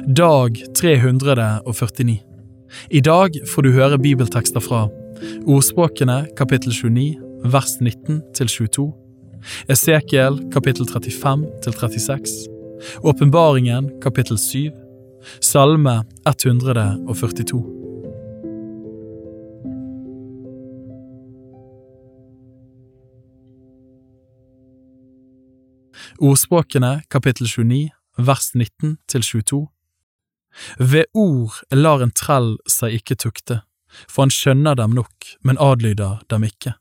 Dag 349. I dag får du høre bibeltekster fra Ordspråkene kapittel 29 vers 19 til 22, Esekiel kapittel 35 til 36, Åpenbaringen kapittel 7, Salme 142. Ordspråkene kapittel 29 vers 19 til 22. Ved ord lar en trell seg ikke tukte, for han skjønner dem nok, men adlyder dem ikke.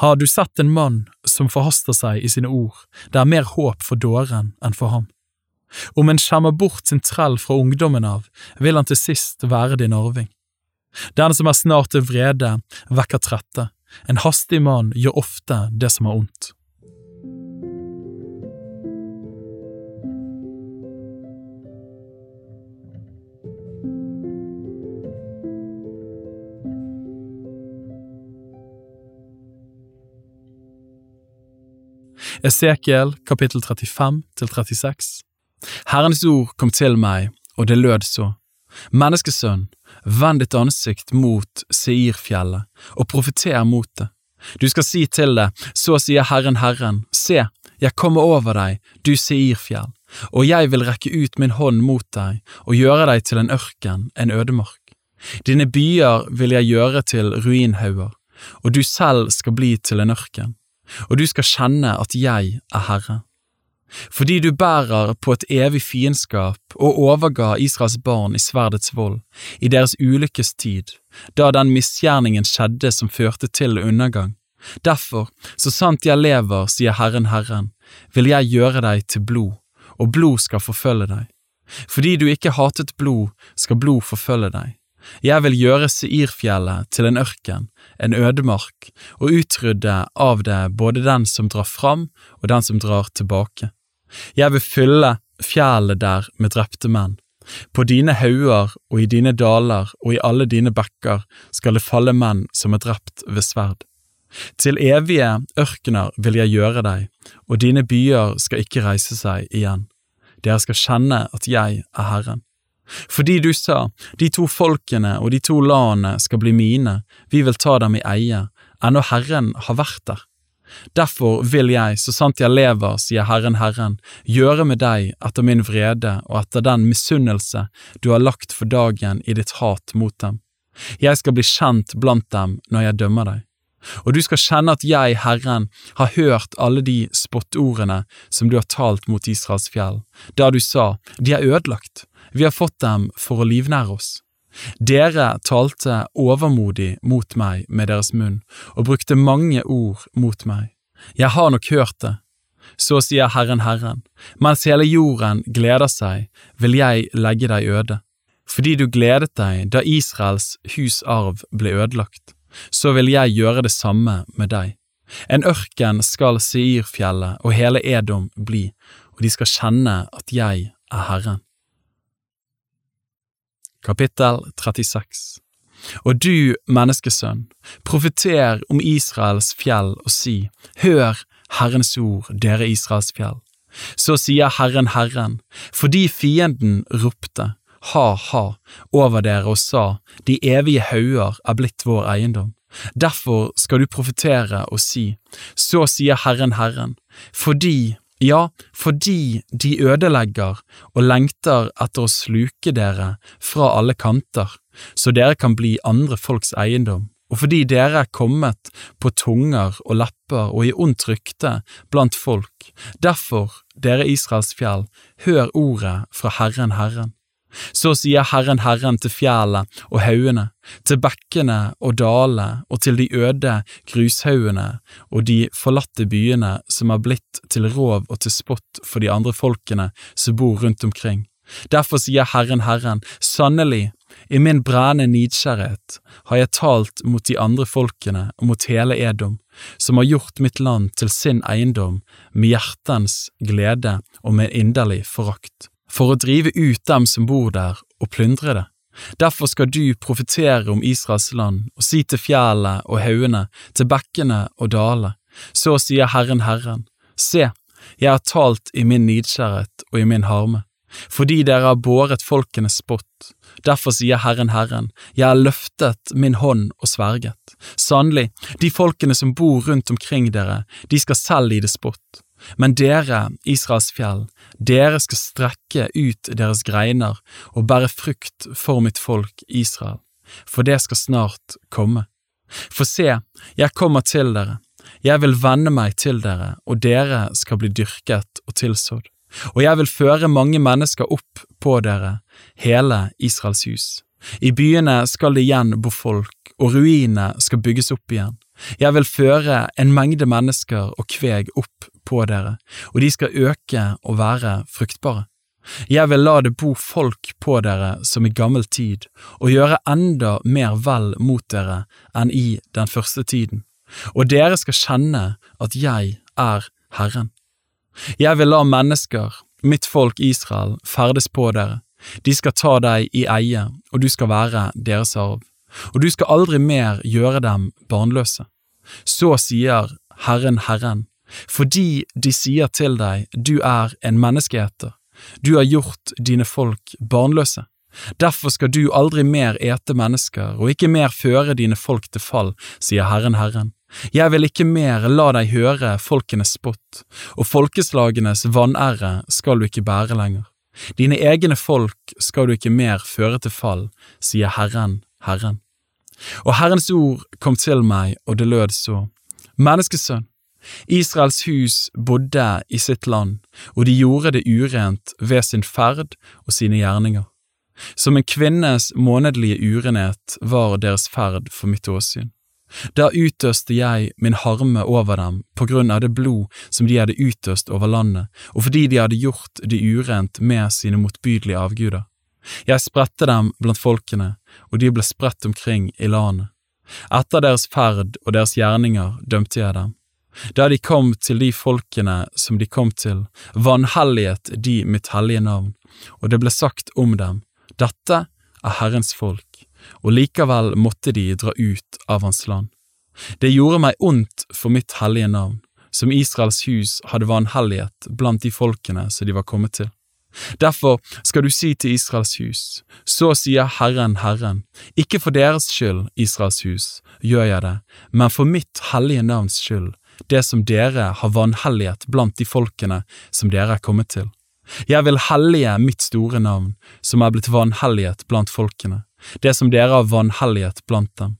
Har du sett en mann som forhaster seg i sine ord, det er mer håp for dåren enn for ham. Om en skjemmer bort sin trell fra ungdommen av, vil han til sist være din arving. Den som er snart til vrede, vekker trette, en hastig mann gjør ofte det som er ondt. Esekiel kapittel 35 til 36 Herrens ord kom til meg, og det lød så. Menneskesønn, vend ditt ansikt mot Seirfjellet og profeter mot det. Du skal si til det, så sier Herren Herren, se, jeg kommer over deg, du Seirfjell, og jeg vil rekke ut min hånd mot deg og gjøre deg til en ørken, en ødemark. Dine byer vil jeg gjøre til ruinhauger, og du selv skal bli til en ørken og du skal kjenne at jeg er Herre. Fordi du bærer på et evig fiendskap og overga Israels barn i sverdets vold, i deres ulykkes tid, da den misgjerningen skjedde som førte til undergang. Derfor, så sant jeg lever, sier Herren Herren, vil jeg gjøre deg til blod, og blod skal forfølge deg. Fordi du ikke hatet blod, skal blod forfølge deg. Jeg vil gjøre Seirfjellet til en ørken, en ødemark, og utrydde av det både den som drar fram og den som drar tilbake. Jeg vil fylle fjellet der med drepte menn. På dine hauger og i dine daler og i alle dine bekker skal det falle menn som er drept ved sverd. Til evige ørkener vil jeg gjøre deg, og dine byer skal ikke reise seg igjen. Dere skal kjenne at jeg er Herren. Fordi du sa, de to folkene og de to landene skal bli mine, vi vil ta dem i eie, ennå Herren har vært der. Derfor vil jeg, så sant jeg lever, sier Herren Herren, gjøre med deg etter min vrede og etter den misunnelse du har lagt for dagen i ditt hat mot dem. Jeg skal bli kjent blant dem når jeg dømmer deg. Og du skal kjenne at jeg, Herren, har hørt alle de spottordene som du har talt mot Israels fjell, da du sa, de er ødelagt, vi har fått dem for å livnære oss. Dere talte overmodig mot meg med deres munn og brukte mange ord mot meg. Jeg har nok hørt det. Så sier Herren Herren, mens hele jorden gleder seg, vil jeg legge deg øde. Fordi du gledet deg da Israels hus arv ble ødelagt, så vil jeg gjøre det samme med deg. En ørken skal Seirfjellet og hele Edom bli, og de skal kjenne at jeg er Herren. Kapittel 36 Og du, menneskesønn, profeter om Israels fjell og si, Hør Herrens ord, dere Israels fjell. Så sier Herren Herren, fordi fienden ropte, ha-ha, over dere og sa, de evige hauger er blitt vår eiendom. Derfor skal du profetere og si, så sier Herren Herren, fordi ja, fordi de ødelegger og lengter etter å sluke dere fra alle kanter, så dere kan bli andre folks eiendom, og fordi dere er kommet på tunger og lepper og i ondt rykte blant folk. Derfor, dere Israels fjell, hør ordet fra Herren Herren. Så sier Herren Herren til fjellet og haugene, til bekkene og dalene og til de øde grushaugene og de forlatte byene som er blitt til rov og til spott for de andre folkene som bor rundt omkring. Derfor sier Herren Herren, sannelig, i min brennende nidkjærhet har jeg talt mot de andre folkene og mot hele Edom, som har gjort mitt land til sin eiendom med hjertens glede og med inderlig forakt for å drive ut dem som bor der, og plyndre det. Derfor skal du profetere om Israels land og si til fjellet og haugene, til bekkene og dalene, så sier Herren Herren, se, jeg har talt i min nidkjærhet og i min harme. fordi dere har båret folkenes spott. Derfor sier Herren Herren, jeg har løftet min hånd og sverget. Sannelig, de folkene som bor rundt omkring dere, de skal selv lide spott. Men dere, Israels fjell, dere skal strekke ut deres greiner og bære frukt for mitt folk Israel, for det skal snart komme. For se, jeg kommer til dere, jeg vil vende meg til dere, og dere skal bli dyrket og tilsådd. Og jeg vil føre mange mennesker opp på dere, hele Israels hus. I byene skal det igjen bo folk, og ruinene skal bygges opp igjen. Jeg vil føre en mengde mennesker og kveg opp på dere, og de skal øke og være fruktbare. Jeg vil la det bo folk på dere som i gammel tid, og gjøre enda mer vel mot dere enn i den første tiden, og dere skal kjenne at jeg er Herren. Jeg vil la mennesker, mitt folk Israel, ferdes på dere. De skal ta deg i eie, og du skal være deres arv, og du skal aldri mer gjøre dem barnløse. Så sier Herren Herren, fordi de sier til deg, du er en menneskeeter, du har gjort dine folk barnløse. Derfor skal du aldri mer ete mennesker og ikke mer føre dine folk til fall, sier Herren Herren. Jeg vil ikke mer la deg høre folkenes spott, og folkeslagenes vanære skal du ikke bære lenger. Dine egne folk skal du ikke mer føre til fall, sier Herren, Herren. Og Herrens ord kom til meg, og det lød så, Menneskesønn, Israels hus bodde i sitt land, og de gjorde det urent ved sin ferd og sine gjerninger. Som en kvinnes månedlige urenhet var deres ferd for mitt åsyn. Da utøste jeg min harme over dem på grunn av det blod som de hadde utøst over landet, og fordi de hadde gjort det urent med sine motbydelige avguder. Jeg spredte dem blant folkene, og de ble spredt omkring i landet. Etter deres ferd og deres gjerninger dømte jeg dem. Da de kom til de folkene som de kom til, vanhelliget de mitt hellige navn, og det ble sagt om dem, dette er Herrens folk og likevel måtte de dra ut av hans land. Det gjorde meg ondt for mitt hellige navn, som Israels hus hadde vanhellighet blant de folkene som de var kommet til. Derfor skal du si til Israels hus, så sier Herren Herren, ikke for deres skyld, Israels hus, gjør jeg det, men for mitt hellige navns skyld, det som dere har vanhellighet blant de folkene som dere er kommet til. Jeg vil hellige mitt store navn, som er blitt vanhellighet blant folkene det som dere har vanhellighet blant dem.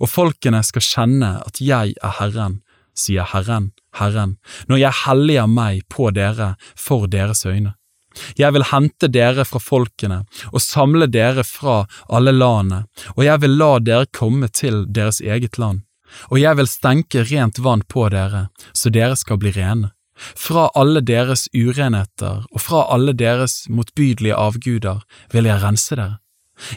Og folkene skal kjenne at jeg er Herren, sier Herren, Herren, når jeg helliger meg på dere for deres øyne. Jeg vil hente dere fra folkene og samle dere fra alle landene, og jeg vil la dere komme til deres eget land, og jeg vil stenke rent vann på dere, så dere skal bli rene. Fra alle deres urenheter og fra alle deres motbydelige avguder vil jeg rense dere.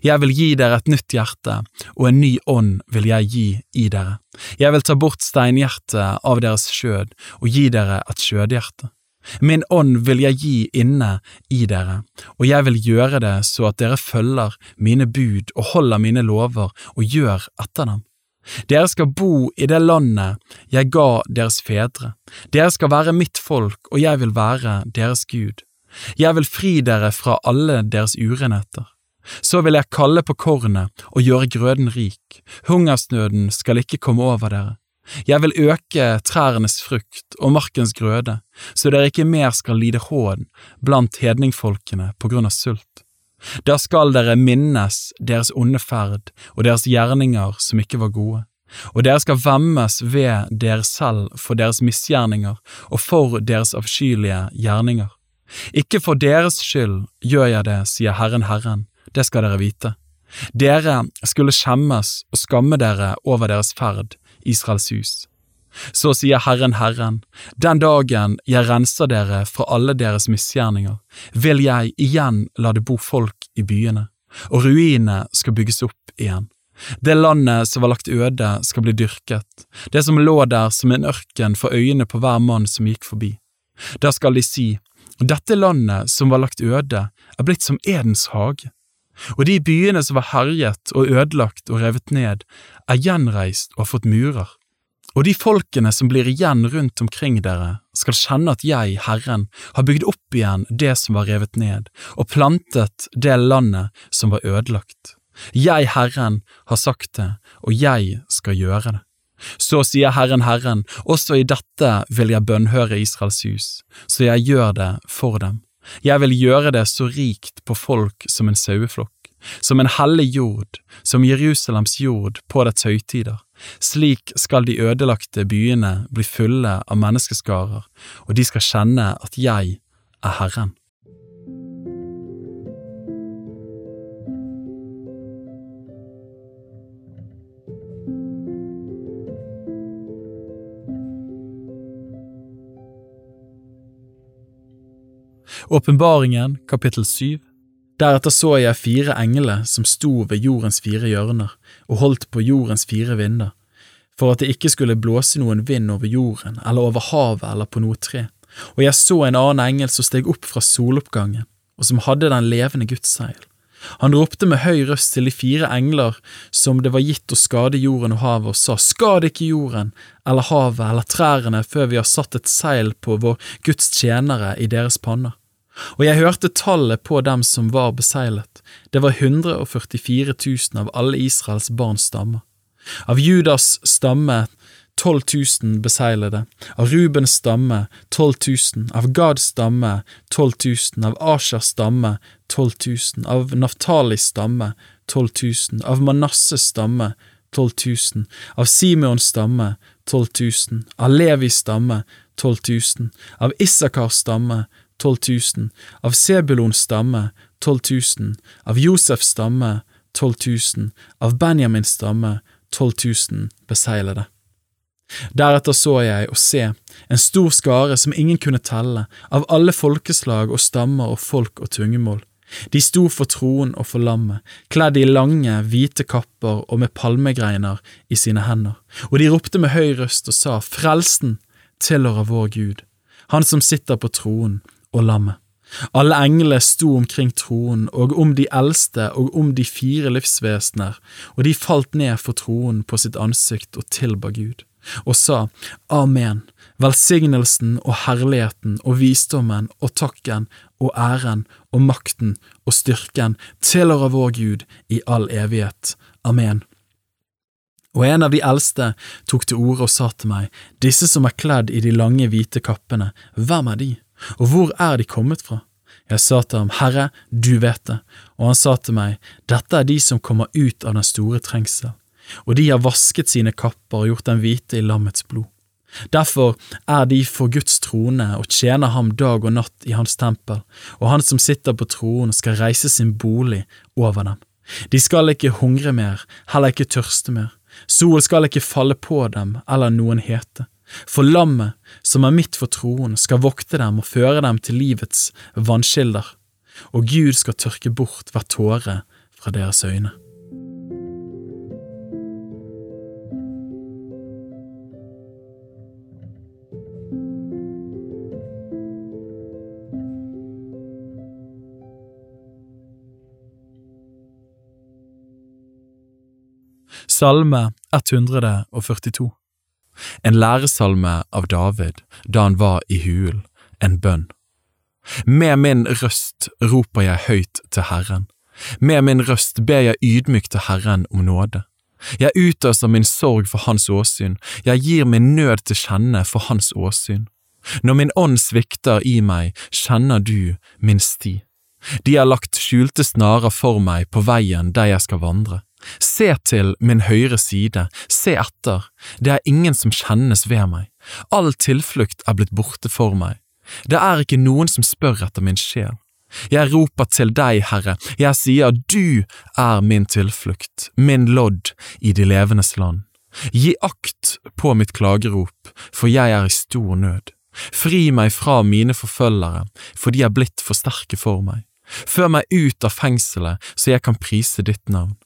Jeg vil gi dere et nytt hjerte, og en ny ånd vil jeg gi i dere. Jeg vil ta bort steinhjertet av deres skjød og gi dere et skjødhjerte. Min ånd vil jeg gi inne i dere, og jeg vil gjøre det så at dere følger mine bud og holder mine lover og gjør etter dem. Dere skal bo i det landet jeg ga deres fedre. Dere skal være mitt folk, og jeg vil være deres Gud. Jeg vil fri dere fra alle deres urenheter. Så vil jeg kalle på kornet og gjøre grøden rik, hungersnøden skal ikke komme over dere. Jeg vil øke trærnes frukt og markens grøde, så dere ikke mer skal lide hån blant hedningfolkene på grunn av sult. Da skal dere minnes deres onde ferd og deres gjerninger som ikke var gode, og dere skal vemmes ved dere selv for deres misgjerninger og for deres avskyelige gjerninger. Ikke for deres skyld gjør jeg det, sier Herren Herren, det skal dere vite. Dere skulle skjemmes og skamme dere over deres ferd, Israels hus. Så sier Herren Herren, den dagen jeg renser dere fra alle deres misgjerninger, vil jeg igjen la det bo folk i byene, og ruinene skal bygges opp igjen. Det landet som var lagt øde skal bli dyrket, det som lå der som en ørken for øynene på hver mann som gikk forbi. Da skal de si, dette landet som var lagt øde, er blitt som Edens hage og de byene som var herjet og ødelagt og revet ned, er gjenreist og har fått murer. Og de folkene som blir igjen rundt omkring dere, skal kjenne at jeg, Herren, har bygd opp igjen det som var revet ned, og plantet det landet som var ødelagt. Jeg, Herren, har sagt det, og jeg skal gjøre det. Så sier Herren Herren, også i dette vil jeg bønnhøre Israels hus, så jeg gjør det for dem. Jeg vil gjøre det så rikt på folk som en saueflokk som en hellig jord, som Jerusalems jord på dets høytider. Slik skal de ødelagte byene bli fulle av menneskeskarer, og de skal kjenne at jeg er Herren. Åpenbaringen, kapittel syv Deretter så jeg fire engler som sto ved jordens fire hjørner og holdt på jordens fire vinder, for at det ikke skulle blåse noen vind over jorden eller over havet eller på noe tre. Og jeg så en annen engel som steg opp fra soloppgangen, og som hadde den levende Guds seil. Han ropte med høy røst til de fire engler som det var gitt å skade jorden og havet, og sa, Skad ikke jorden eller havet eller trærne før vi har satt et seil på vår Guds tjenere i deres panner. Og jeg hørte tallet på dem som var beseglet, det var 144 000 av alle Israels barns stammer. Av Judas stamme 12 000 beseglede, av Rubens stamme 12 000, av Gads stamme 12 000, av Ashers stamme 12 000, av Naftalis stamme 12 000, av Manasses stamme 12 000, av Simeons stamme 12 000, av Levis stamme 12 000, av Issakars stamme 12 000, av Sebulons stamme 12 000, av Josefs stamme 12 000, av Benjamins stamme 12 000 beseglede. Deretter så jeg og se, en stor skare som ingen kunne telle, av alle folkeslag og stammer og folk og tungemål. De sto for troen og for lammet, kledd i lange, hvite kapper og med palmegreiner i sine hender, og de ropte med høy røst og sa, Frelsen tilhører vår Gud, Han som sitter på troen og lammet. Alle englene sto omkring troen og om de eldste og om de fire livsvesener, og de falt ned for troen på sitt ansikt og tilba Gud, og sa Amen, velsignelsen og herligheten og visdommen og takken og æren og makten og styrken tilhører vår Gud i all evighet. Amen. Og en av de eldste tok til orde og sa til meg, disse som er kledd i de lange hvite kappene, hvem er de? Og hvor er de kommet fra? Jeg sa til ham, Herre, du vet det, og han sa til meg, Dette er de som kommer ut av den store trengsel, og de har vasket sine kapper og gjort dem hvite i lammets blod. Derfor er de for Guds trone og tjener ham dag og natt i hans tempel, og han som sitter på tronen skal reise sin bolig over dem. De skal ikke hungre mer, heller ikke tørste mer, sol skal ikke falle på dem eller noen hete. For lammet, som er midt for troen, skal vokte dem og føre dem til livets vannkilder, og Gud skal tørke bort hver tåre fra deres øyne. Salme 142 en læresalme av David da han var i hulen, en bønn. Med min røst roper jeg høyt til Herren, med min røst ber jeg ydmykt til Herren om nåde. Jeg utøser min sorg for hans åsyn, jeg gir min nød til kjenne for hans åsyn. Når min ånd svikter i meg, kjenner du min sti. De har lagt skjulte snarer for meg på veien der jeg skal vandre. Se til min høyre side, se etter, det er ingen som kjennes ved meg, all tilflukt er blitt borte for meg, det er ikke noen som spør etter min sjel. Jeg roper til deg, Herre, jeg sier du er min tilflukt, min lodd i de levendes land. Gi akt på mitt klagerop, for jeg er i stor nød. Fri meg fra mine forfølgere, for de er blitt for sterke for meg. Før meg ut av fengselet, så jeg kan prise ditt navn.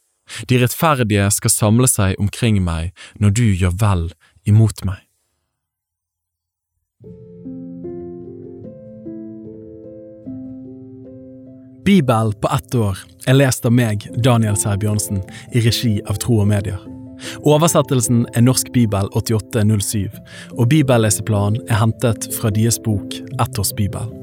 De rettferdige skal samle seg omkring meg når du gjør vel imot meg. Bibel på ett år er lest av meg, Daniel Sæbjørnsen, i regi av Tro og Medier. Oversettelsen er Norsk bibel 8807, og bibelleseplanen er hentet fra deres bok Ett års bibel.